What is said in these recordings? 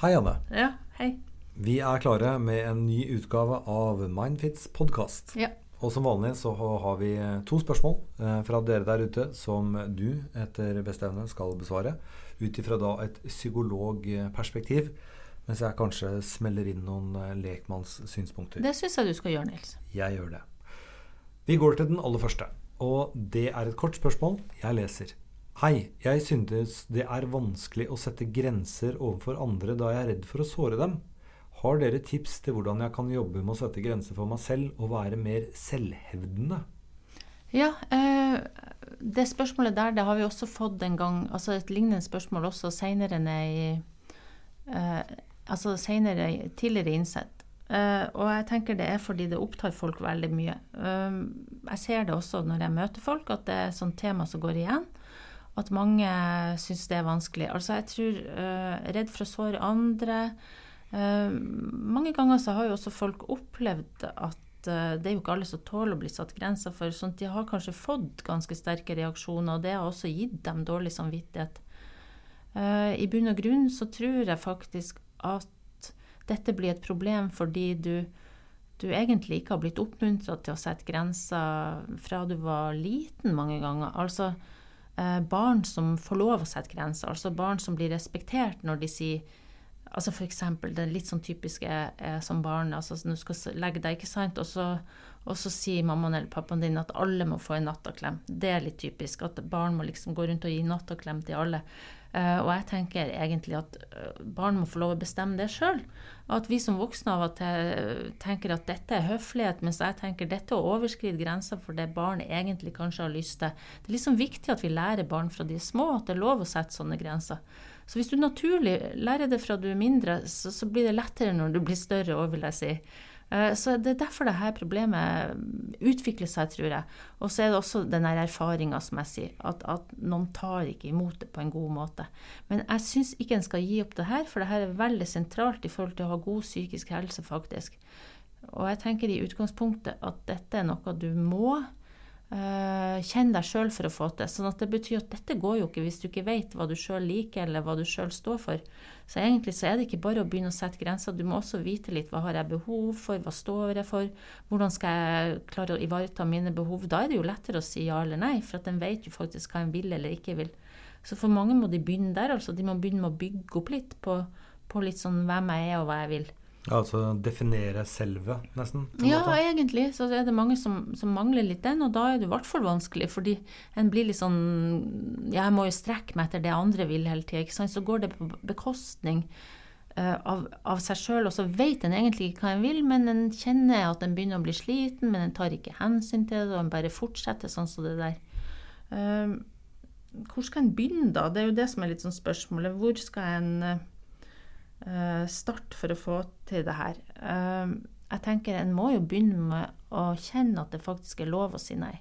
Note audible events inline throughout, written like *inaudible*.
Hei, Anne. Ja, hei. Vi er klare med en ny utgave av Mindfits podkast. Ja. Og som vanlig så har vi to spørsmål eh, fra dere der ute som du etter beste evne skal besvare. Ut ifra da et psykologperspektiv. Mens jeg kanskje smeller inn noen eh, lekmannssynspunkter. Det syns jeg du skal gjøre, Nils. Jeg gjør det. Vi går til den aller første. Og det er et kort spørsmål. Jeg leser. Hei, jeg synes det er vanskelig å sette grenser overfor andre da jeg er redd for å såre dem. Har dere tips til hvordan jeg kan jobbe med å sette grenser for meg selv og være mer selvhevdende? Ja, eh, det spørsmålet der det har vi også fått en gang. Altså et lignende spørsmål også i eh, Altså tidligere innsett. Eh, og jeg tenker det er fordi det opptar folk veldig mye. Jeg ser det også når jeg møter folk, at det er et sånt tema som går igjen. At mange syns det er vanskelig. Altså jeg tror uh, Redd for å såre andre. Uh, mange ganger så har jo også folk opplevd at uh, det er jo ikke alle som tåler å bli satt grenser for. sånn at De har kanskje fått ganske sterke reaksjoner, og det har også gitt dem dårlig samvittighet. I bunn og grunn så tror jeg faktisk at dette blir et problem fordi du, du egentlig ikke har blitt oppmuntra til å sette grenser fra du var liten mange ganger. Altså barn som får lov å sette grenser, altså barn som blir respektert når de sier Altså eksempel, det litt sånn typiske er som barn altså Du skal legge deg, ikke sant, og så, og så sier mammaen eller pappaen din at alle må få en nattaklem. Det er litt typisk. At barn må liksom gå rundt og gi nattaklem til alle. Uh, og jeg tenker egentlig at barn må få lov å bestemme det sjøl. At vi som voksne av og til tenker at dette er høflighet, mens jeg tenker dette å overskride grenser for det barn egentlig kanskje har lyst til. Det er liksom viktig at vi lærer barn fra de små at det er lov å sette sånne grenser. Så hvis du naturlig lærer det fra du er mindre, så, så blir det lettere når du blir større òg, vil jeg si. Så det er derfor dette problemet utvikler seg, tror jeg. Og så er det også den erfaringa som jeg sier, at, at, noen tar ikke imot det på en god måte. Men jeg syns ikke en skal gi opp det her, for det her er veldig sentralt i forhold til å ha god psykisk helse, faktisk. Og jeg tenker i utgangspunktet at dette er noe du må kjenn deg sjøl for å få til. sånn at det betyr at dette går jo ikke hvis du ikke vet hva du sjøl liker, eller hva du sjøl står for. Så egentlig så er det ikke bare å begynne å sette grenser, du må også vite litt hva har jeg behov for, hva står jeg for, hvordan skal jeg klare å ivareta mine behov. Da er det jo lettere å si ja eller nei, for at en vet jo faktisk hva en vil eller ikke vil. Så for mange må de begynne der, altså. De må begynne med å bygge opp litt på, på litt sånn hvem jeg er og hva jeg vil. Altså definere selve, nesten? Ja, måte. egentlig. Så er det mange som, som, mangler litt den, og da er det i hvert fall vanskelig. Fordi en blir litt sånn jeg må jo strekke meg etter det andre vil hele tida. Så går det på bekostning uh, av, av, seg sjøl, og så vet en egentlig ikke hva en vil, men en kjenner at en begynner å bli sliten, men en tar ikke hensyn til det, og en bare fortsetter sånn som det der. Uh, hvor skal en begynne, da? Det er jo det som er litt sånn spørsmålet. Hvor skal en uh, start for å få til det her. Uh, jeg tenker En må jo begynne med å kjenne at det faktisk er lov å si nei.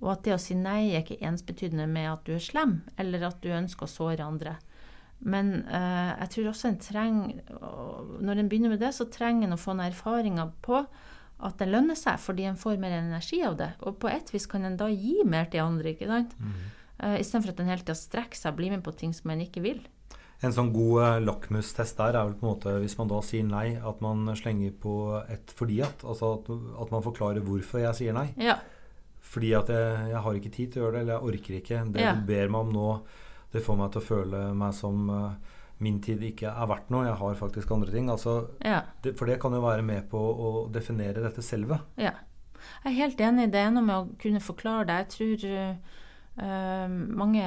Og at det å si nei er ikke ensbetydende med at du er slem, eller at du ønsker å såre andre. Men uh, jeg tror også en trenger Når en begynner med det, så trenger en å få noen erfaringer på at det lønner seg, fordi en får mer energi av det. Og på et vis kan en da gi mer til andre, ikke sant? Mm. Istedenfor at en hele tida strekker seg og blir med på ting som en ikke vil. En sånn god uh, lakmustest der er vel på en måte hvis man da sier nei, at man slenger på et fordi at. Altså at, at man forklarer hvorfor jeg sier nei. Ja. Fordi at jeg, jeg, har ikke tid til å gjøre det, eller jeg orker ikke. Det ja. du ber meg om nå, det får meg til å føle meg som uh, min tid ikke er verdt noe. Jeg har faktisk andre ting. Altså, ja. det, for det kan jo være med på å definere dette selve. Ja. Jeg er helt enig. i Det ene med å kunne forklare det. Jeg tror Uh, mange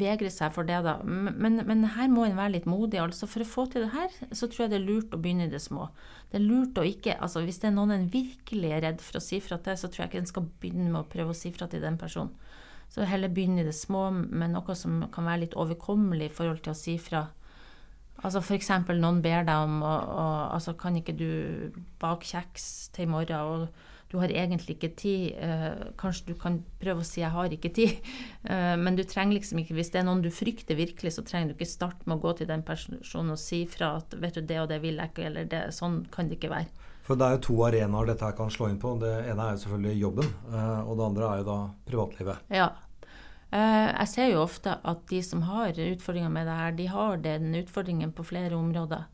vegrer seg for det, da. Men, men, her må en være litt modig. altså For å få til det her, så tror jeg det er lurt å begynne i det små. Det er lurt å ikke, altså Hvis det er noen en virkelig er redd for å si fra til, så tror jeg ikke en skal begynne med å prøve å si fra til den personen. Så heller begynne i det små med noe som kan være litt overkommelig i forhold til å si fra. Altså F.eks. noen ber deg om å, å, altså Kan ikke du bake kjeks til i morgen? og du har egentlig ikke tid. Eh, kanskje du kan prøve å si 'jeg har ikke tid', *laughs* eh, men du trenger liksom ikke Hvis det er noen du frykter virkelig, så trenger du ikke starte med å gå til den personen og si fra at 'vet du, det og det vil jeg ikke', eller det, 'sånn kan det ikke være'. For det er jo to arenaer dette her kan slå inn på. Det ene er jo selvfølgelig jobben, eh, og det andre er jo da privatlivet. Ja. Jeg ser jo ofte at de som har utfordringer med det her, de har den utfordringen på flere områder.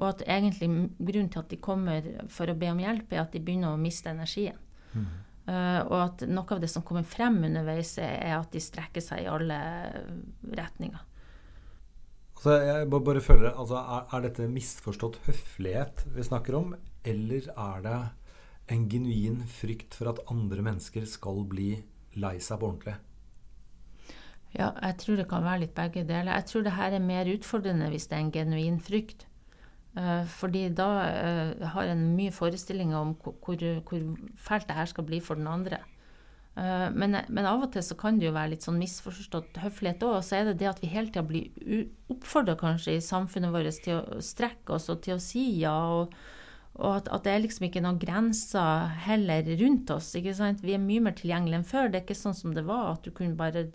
Og at egentlig grunnen til at de kommer for å be om hjelp, er at de begynner å miste energien. Mm. Uh, og at noe av det som kommer frem underveis, er at de strekker seg i alle retninger. Altså, jeg bare føler, altså, er, er, dette misforstått høflighet vi snakker om, eller er det en genuin frykt for at andre mennesker skal bli lei seg på ordentlig? Ja, jeg tror det kan være litt begge deler. Jeg tror det her er mer utfordrende hvis det er en genuin frykt. Uh, fordi da uh, har en mye forestillinger om hvor, hvor, fælt det her skal bli for den andre. Uh, men, men, av og til så kan det jo være litt sånn misforstått høflighet òg. Og så er det det at vi hele tida blir oppfordra kanskje i samfunnet vårt til å strekke oss og til å si ja. Og, og at, at, det er liksom ikke noen grenser heller rundt oss. ikke sant? Vi er mye mer tilgjengelige enn før. Det er ikke sånn som det var, at du kunne bare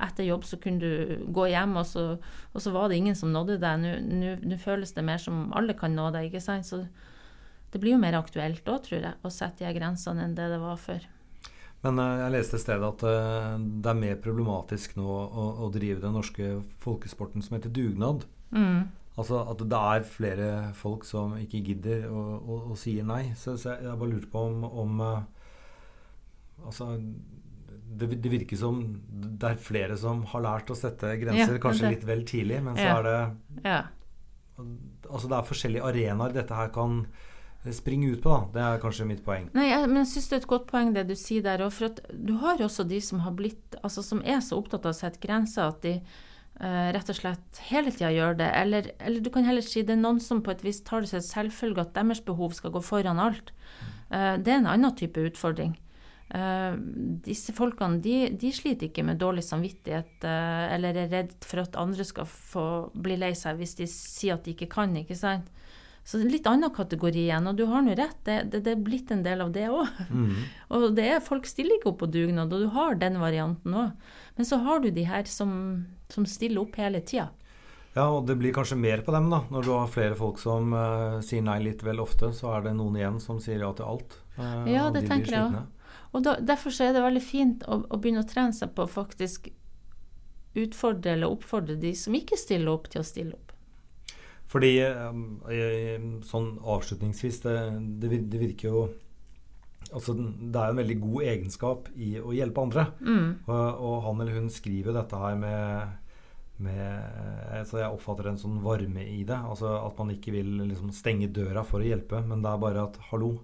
etter jobb så kunne du gå hjem, og så, og så var det ingen som nådde deg. Nå føles det mer som alle kan nå deg. ikke sant? Så det blir jo mer aktuelt da, tror jeg, å sette de grensene enn det det var før. Men uh, jeg leste et sted at uh, det er mer problematisk nå å, å, drive den norske folkesporten som heter dugnad. Mm. Altså at det er flere folk som ikke gidder og, sier nei. Så, så jeg, jeg, bare lurte på om, om uh, Altså det, det, virker som det er flere som har lært å sette grenser, ja, kanskje litt vel tidlig, men så ja. er det ja. Altså det er forskjellige arenaer dette her kan springe ut på, da. Det er kanskje mitt poeng. Nei, jeg, men jeg syns det er et godt poeng det du sier der. For at du har også de som har blitt Altså som er så opptatt av å sette grenser at de uh, rett og slett hele tida gjør det. Eller, eller, du kan heller si det er noen som på et vis tar det som selvfølge at deres behov skal gå foran alt. Uh, det er en annen type utfordring. Uh, disse folkene de, de, sliter ikke med dårlig samvittighet uh, eller er redd for at andre skal få bli lei seg hvis de sier at de ikke kan. ikke sant? Så det er en litt annen kategori igjen, og du har nå rett, det, det, det, er blitt en del av det òg. Mm. *laughs* og det er, folk stiller ikke opp på dugnad, og du har den varianten òg. Men så har du de her som, som stiller opp hele tida. Ja, og det blir kanskje mer på dem, da. Når du har flere folk som uh, sier nei litt vel ofte, så er det noen igjen som sier ja til alt. ja, det de tenker jeg òg. Og da, Derfor er det veldig fint å, å, begynne å trene seg på å faktisk utfordre eller oppfordre de som ikke stiller opp, til å stille opp. Fordi eh, sånn avslutningsvis, det, det, det virker jo Altså, det er jo en veldig god egenskap i å hjelpe andre. Mm. Og, og, han eller hun skriver dette her med, med altså Jeg oppfatter en sånn varme i det. Altså At man ikke vil liksom stenge døra for å hjelpe, men det er bare at hallo,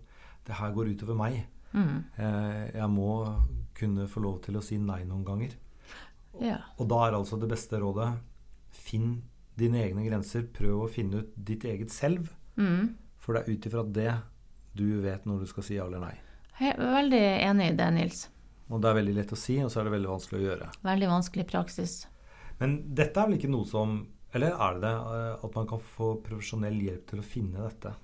det her går utover meg. Mm. Eh, jeg må kunne få lov til å si nei noen ganger. Ja. Og da er altså det beste rådet finn dine egne grenser. Prøv å finne ut ditt eget selv. Mm. For det er ut ifra det du vet når du skal si ja eller nei. Jeg er veldig enig i det, Nils. Og det er veldig lett å si, og så er det veldig vanskelig å gjøre. Veldig vanskelig praksis. Men dette er vel ikke noe som eller er det det eh, at man kan få profesjonell hjelp til å finne dette?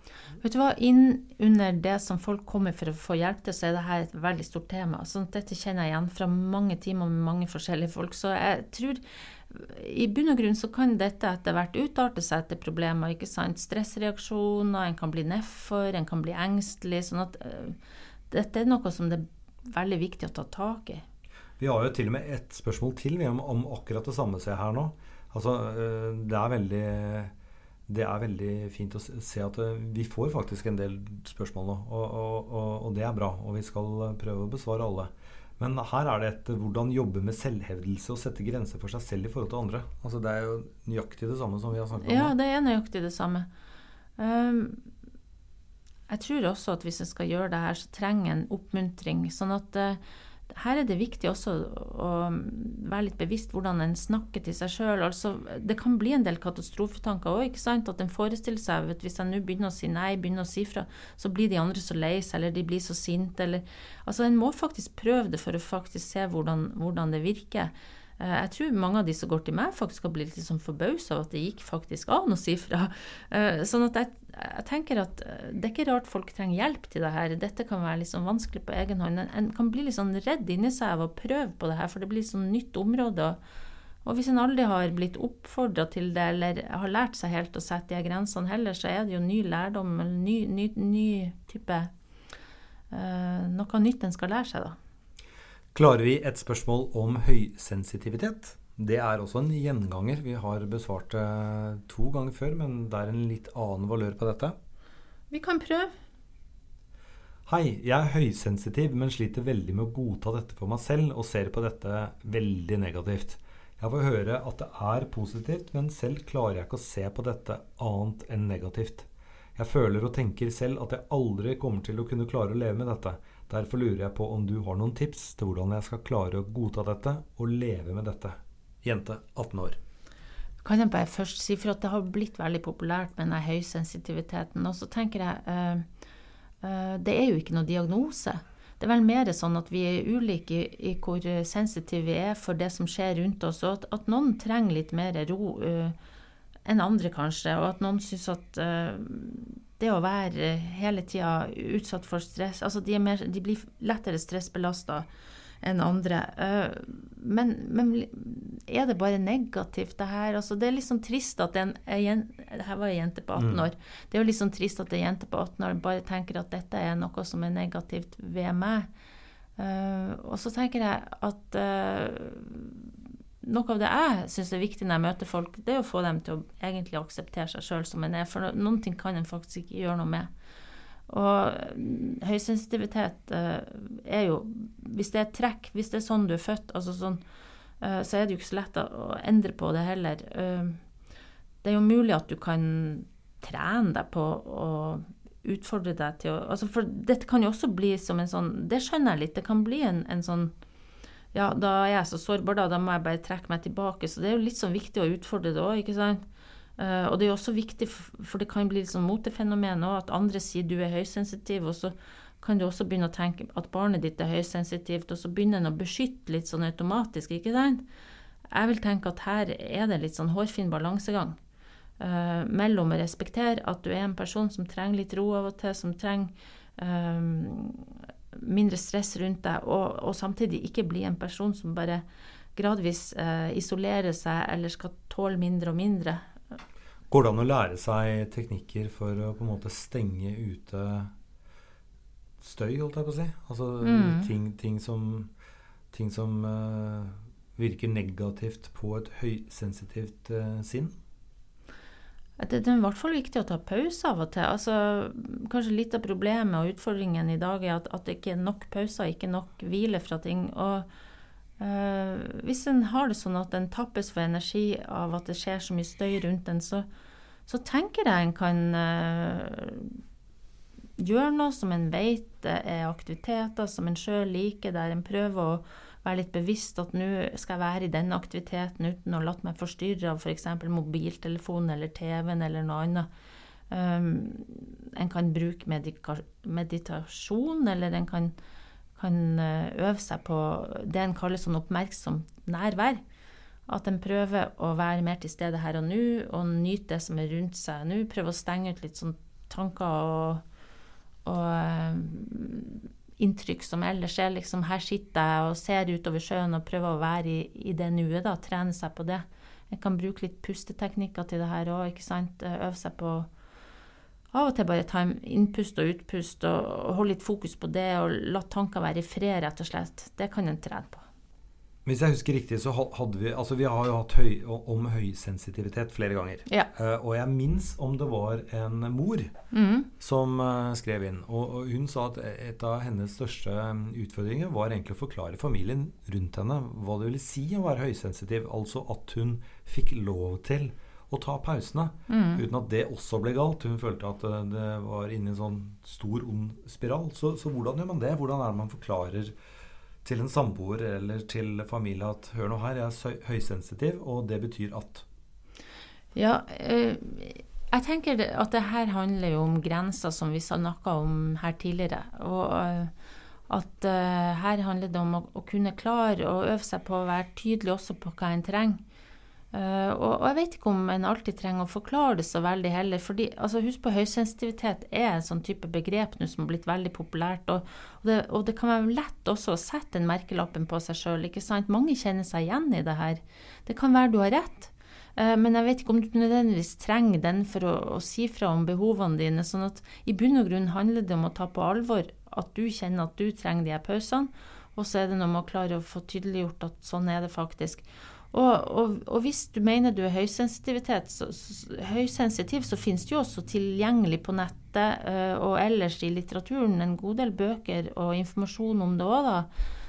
Vet du hva, Inn under det som folk kommer for å få hjelp til, så er dette et veldig stort tema. Så dette kjenner jeg igjen fra mange timer med mange forskjellige folk. Så jeg tror i bunn og grunn så kan dette etter hvert utarte seg til problemer. ikke sant? Stressreaksjoner, en kan bli nedfor, en kan bli engstelig. sånn at uh, dette er noe som det er veldig viktig å ta tak i. Vi har jo til og med ett spørsmål til om, om akkurat det samme ser her nå. Altså, eh, det er veldig det er veldig fint å se at eh, vi får faktisk en del spørsmål nå. Og, og, og, og, det er bra. Og vi skal prøve å besvare alle. Men her er det et hvordan jobbe med selvhevdelse og sette grenser for seg selv i forhold til andre. Altså Det er jo nøyaktig det samme som vi har snakket om. Ja, det er nøyaktig det samme. Um, jeg tror også at hvis en skal gjøre det her, så trenger en oppmuntring. Sånn at uh, her er det viktig også å være litt bevisst hvordan en snakker til seg sjøl. Altså, det kan bli en del katastrofetanker òg. At en forestiller seg at hvis jeg nå begynner å si nei, begynner å si fra, så blir de andre så lei seg, eller de blir så sinte. altså, en må faktisk prøve det for å faktisk se hvordan, hvordan det virker. Eh, jeg tror mange av de som går til meg, faktisk har blitt litt sånn forbausa av at det gikk faktisk an å si fra. Eh, sånn at jeg, jeg, tenker at eh, det er ikke rart folk trenger hjelp til det her. Dette kan være litt sånn vanskelig på egen hånd. En kan bli litt sånn redd inni seg av å prøve på det her, for det blir sånn nytt område. Og hvis en aldri har blitt oppfordra til det, eller har lært seg helt å sette de grensene heller, så er det jo ny lærdom, eller ny, ny, ny type Noe nytt en skal lære seg, da. Klarer vi et spørsmål om høysensitivitet? Det er også en gjenganger. Vi har besvart det to ganger før, men det er en litt annen valør på dette. Vi kan prøve. Hei, jeg er høysensitiv, men sliter veldig med å godta dette for meg selv, og ser på dette veldig negativt. Jeg får høre at det er positivt, men selv klarer jeg ikke å se på dette annet enn negativt. Jeg føler og tenker selv at jeg aldri kommer til å kunne klare å leve med dette. Derfor lurer jeg på om du har noen tips til hvordan jeg skal klare å godta dette og leve med dette jente 18 år. Kan jeg bare først si, for at det har blitt veldig populært med denne høysensitiviteten. Og så tenker jeg uh, uh, Det er jo ikke noe diagnose. Det er vel mer sånn at vi er ulike i, i hvor sensitive vi er for det som skjer rundt oss, og at, at noen trenger litt mer ro uh, enn andre, kanskje. Og at noen syns at det å være hele tida utsatt for stress Altså de, mer, de blir lettere stressbelasta enn andre. Uh, men, men, er det bare negativt, det her? Altså, det er litt sånn trist at en, en Her var ei jente på 18 mm. år. Det er jo litt sånn trist at ei jente på 18 år bare tenker at dette er noe som er negativt ved meg. Uh, og så tenker jeg at uh, noe av det jeg syns er viktig når jeg møter folk, det er å få dem til å egentlig akseptere seg sjøl som en er. For noen ting kan en faktisk ikke gjøre noe med. Og høysensitivitet uh, er jo Hvis det er trekk, hvis det er sånn du er født, altså sånn, uh, så er det jo ikke så lett å endre på det heller. Uh, det er jo mulig at du kan trene deg på å utfordre deg til å altså For dette kan jo også bli som en sånn Det skjønner jeg litt. Det kan bli en, en sånn Ja, da er jeg så sårbar, da. Da må jeg bare trekke meg tilbake. Så det er jo litt sånn viktig å utfordre det òg, ikke sant. Uh, og det er jo også viktig, for det kan bli litt sånn motefenomen òg, at andre sier du er høysensitiv, og så kan du også begynne å tenke at barnet ditt er høysensitivt, og så begynner en å beskytte litt sånn automatisk, ikke sant? Jeg vil tenke at her er det litt sånn hårfin balansegang uh, mellom å respektere at du er en person som trenger litt ro av og til, som trenger um, mindre stress rundt deg, og, og, samtidig ikke bli en person som bare gradvis eh, isolerer seg eller skal tåle mindre og mindre. Går det an å lære seg teknikker for å på en måte stenge ute støy, holdt jeg på å si? Altså mm. ting, ting, som, ting som uh, virker negativt på et høysensitivt uh, sinn? Det, det, er i hvert fall viktig å ta pause av og til. Altså, kanskje litt av problemet og utfordringen i dag er at, at det ikke er nok pauser, ikke nok hvile fra ting. og øh, hvis en har det sånn at en tappes for energi av at det skjer så mye støy rundt en, så, så tenker jeg en kan øh, gjøre noe som en vet er aktiviteter som en sjøl liker, der en prøver å være litt bevisst at nå skal jeg være i denne aktiviteten uten å la meg forstyrre av f.eks. Mobiltelefonen eller TV-en eller noe annet. Um, en kan bruke meditasjon, eller en kan kan eh, øve seg på det en kaller sånn oppmerksomt nærvær. At en prøver å være mer til stede her og nå, og nyte det som er rundt seg nå. Prøve å stenge ut litt sånn tanker og, og uh, inntrykk som ellers er. Liksom, her sitter jeg og ser utover sjøen og prøver å være i, i det nuet. da, Trene seg på det. En kan bruke litt pusteteknikker til det her òg. Øve seg på av og til bare ta innpust og utpust og, og holde litt fokus på det og la tanker være i fred, rett og slett. Det kan en trene på. Hvis jeg husker riktig, så hadde vi altså vi har jo hatt høy, om høysensitivitet flere ganger. Ja. Uh, og jeg minnes om det var en mor mm. som uh, skrev inn. Og, og, hun sa at et av hennes største mm, utfordringer var egentlig å forklare familien rundt henne hva det ville si å være høysensitiv. Altså at hun fikk lov til å ta pausene. Mm. Uten at det også ble galt. Hun følte at eh, det var inne i en sånn stor, ond spiral. Så, så, hvordan gjør man det? Hvordan er det man forklarer til en samboer eller til familie at hør nå her, jeg er høysensitiv, og det betyr at Ja, øh, jeg tenker at det her handler jo om grenser, som vi snakka om her tidligere. Og øh, at øh, her handler det om å kunne klare å øve seg på å være tydelig også på hva en trenger. Uh, og, og, jeg vet ikke om en alltid trenger å forklare det så veldig heller. fordi, altså Husk på høysensitivitet er en sånn type begrep nå som har blitt veldig populært. Og, og, det, og, det, kan være lett også å sette den merkelappen på seg sjøl. Mange kjenner seg igjen i det her. Det kan være du har rett, uh, men jeg vet ikke om du nødvendigvis trenger den for å, å si fra om behovene dine. sånn at i bunn og grunn handler det om å ta på alvor at du kjenner at du trenger de her pausene Og så er det noe med å klare å få tydeliggjort at sånn er det faktisk. Og, og, og hvis du mener du er høysensitivitet, så, så, høysensitiv, så finnes det jo også tilgjengelig på nettet uh, og ellers i litteraturen en god del bøker og informasjon om det òg, da.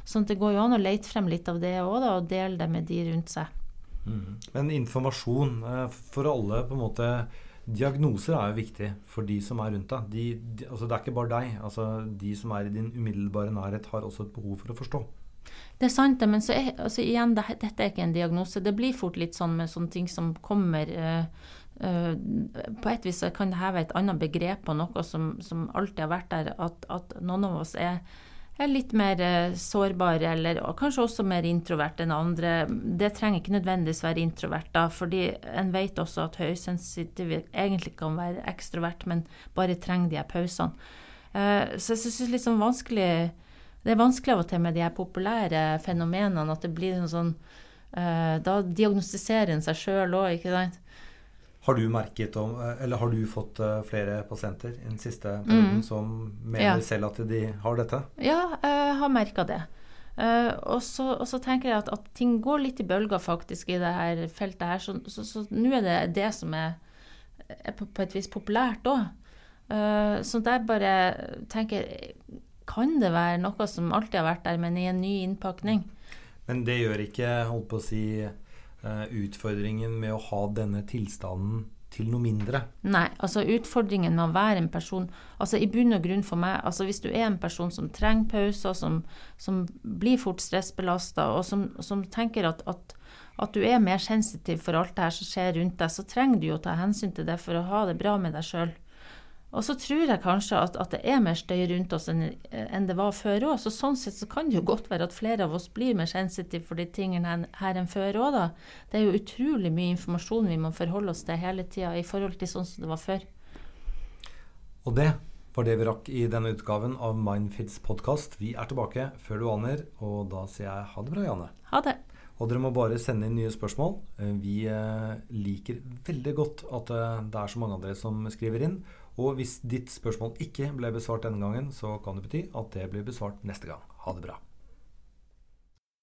Sånn at det går jo an å lete frem litt av det òg, og dele det med de rundt seg. Mm. Men informasjon uh, for alle på en måte Diagnoser er jo viktig for de som er rundt deg. De, de, altså det er ikke bare deg. Altså de som er i din umiddelbare nærhet, har også et behov for å forstå. Det er sant, men så er, altså igjen, det, dette er ikke en diagnose. Det blir fort litt sånn med sånne ting som kommer uh, uh, På et vis kan det være et annet begrep på noe som, som alltid har vært der, at, at noen av oss er er litt mer eh, sårbare, eller kanskje også mer introvert enn andre. Det trenger ikke nødvendigvis være introvert, da, fordi en vet også at høysensitive egentlig kan være ekstrovert, men bare trenger de her pausene. Så jeg syns det er litt sånn vanskelig Det er vanskelig av og til med de her populære fenomenene, at det blir noe sånn uh, Da diagnostiserer en seg sjøl òg, ikke sant. Har du merket om, eller har du fått eh, flere pasienter i den siste perioden mm. som mener ja. selv at de har dette? Ja, jeg har merka det. Uh, og, så, og, så, tenker jeg at, at, ting går litt i bølger faktisk i det her feltet her. Så, nå er det det som er, er på, på, et vis populært òg. Uh, eh, så der bare tenker Kan det være noe som alltid har vært der, men i en ny innpakning? Men det gjør ikke, holdt på å si Eh, utfordringen med å ha denne tilstanden til noe mindre? Nei, altså utfordringen med å være en person altså I bunn og grunn for meg, altså hvis du er en person som trenger pauser, som, som blir fort stressbelasta, og som, som tenker at, at, at, du er mer sensitiv for alt det her som skjer rundt deg, så trenger du jo å ta hensyn til det for å ha det bra med deg sjøl. Og så tror jeg kanskje at, at, det er mer støy rundt oss enn, enn det var før òg. Så sånn sett så kan det jo godt være at flere av oss blir mer sensitive for de tingene her, her enn før òg, da. Det er jo utrolig mye informasjon vi må forholde oss til hele tida i forhold til sånn som det var før. Og det var det vi rakk i denne utgaven av Mindfits podkast. Vi er tilbake før du aner, og da sier jeg ha det bra, Janne. Ha det. Og dere må bare sende inn nye spørsmål. Eh, vi eh, liker veldig godt at eh, det er så mange av dere som skriver inn. Og hvis ditt spørsmål ikke ble besvart denne gangen, så kan det bety at det blir besvart neste gang. Ha det bra.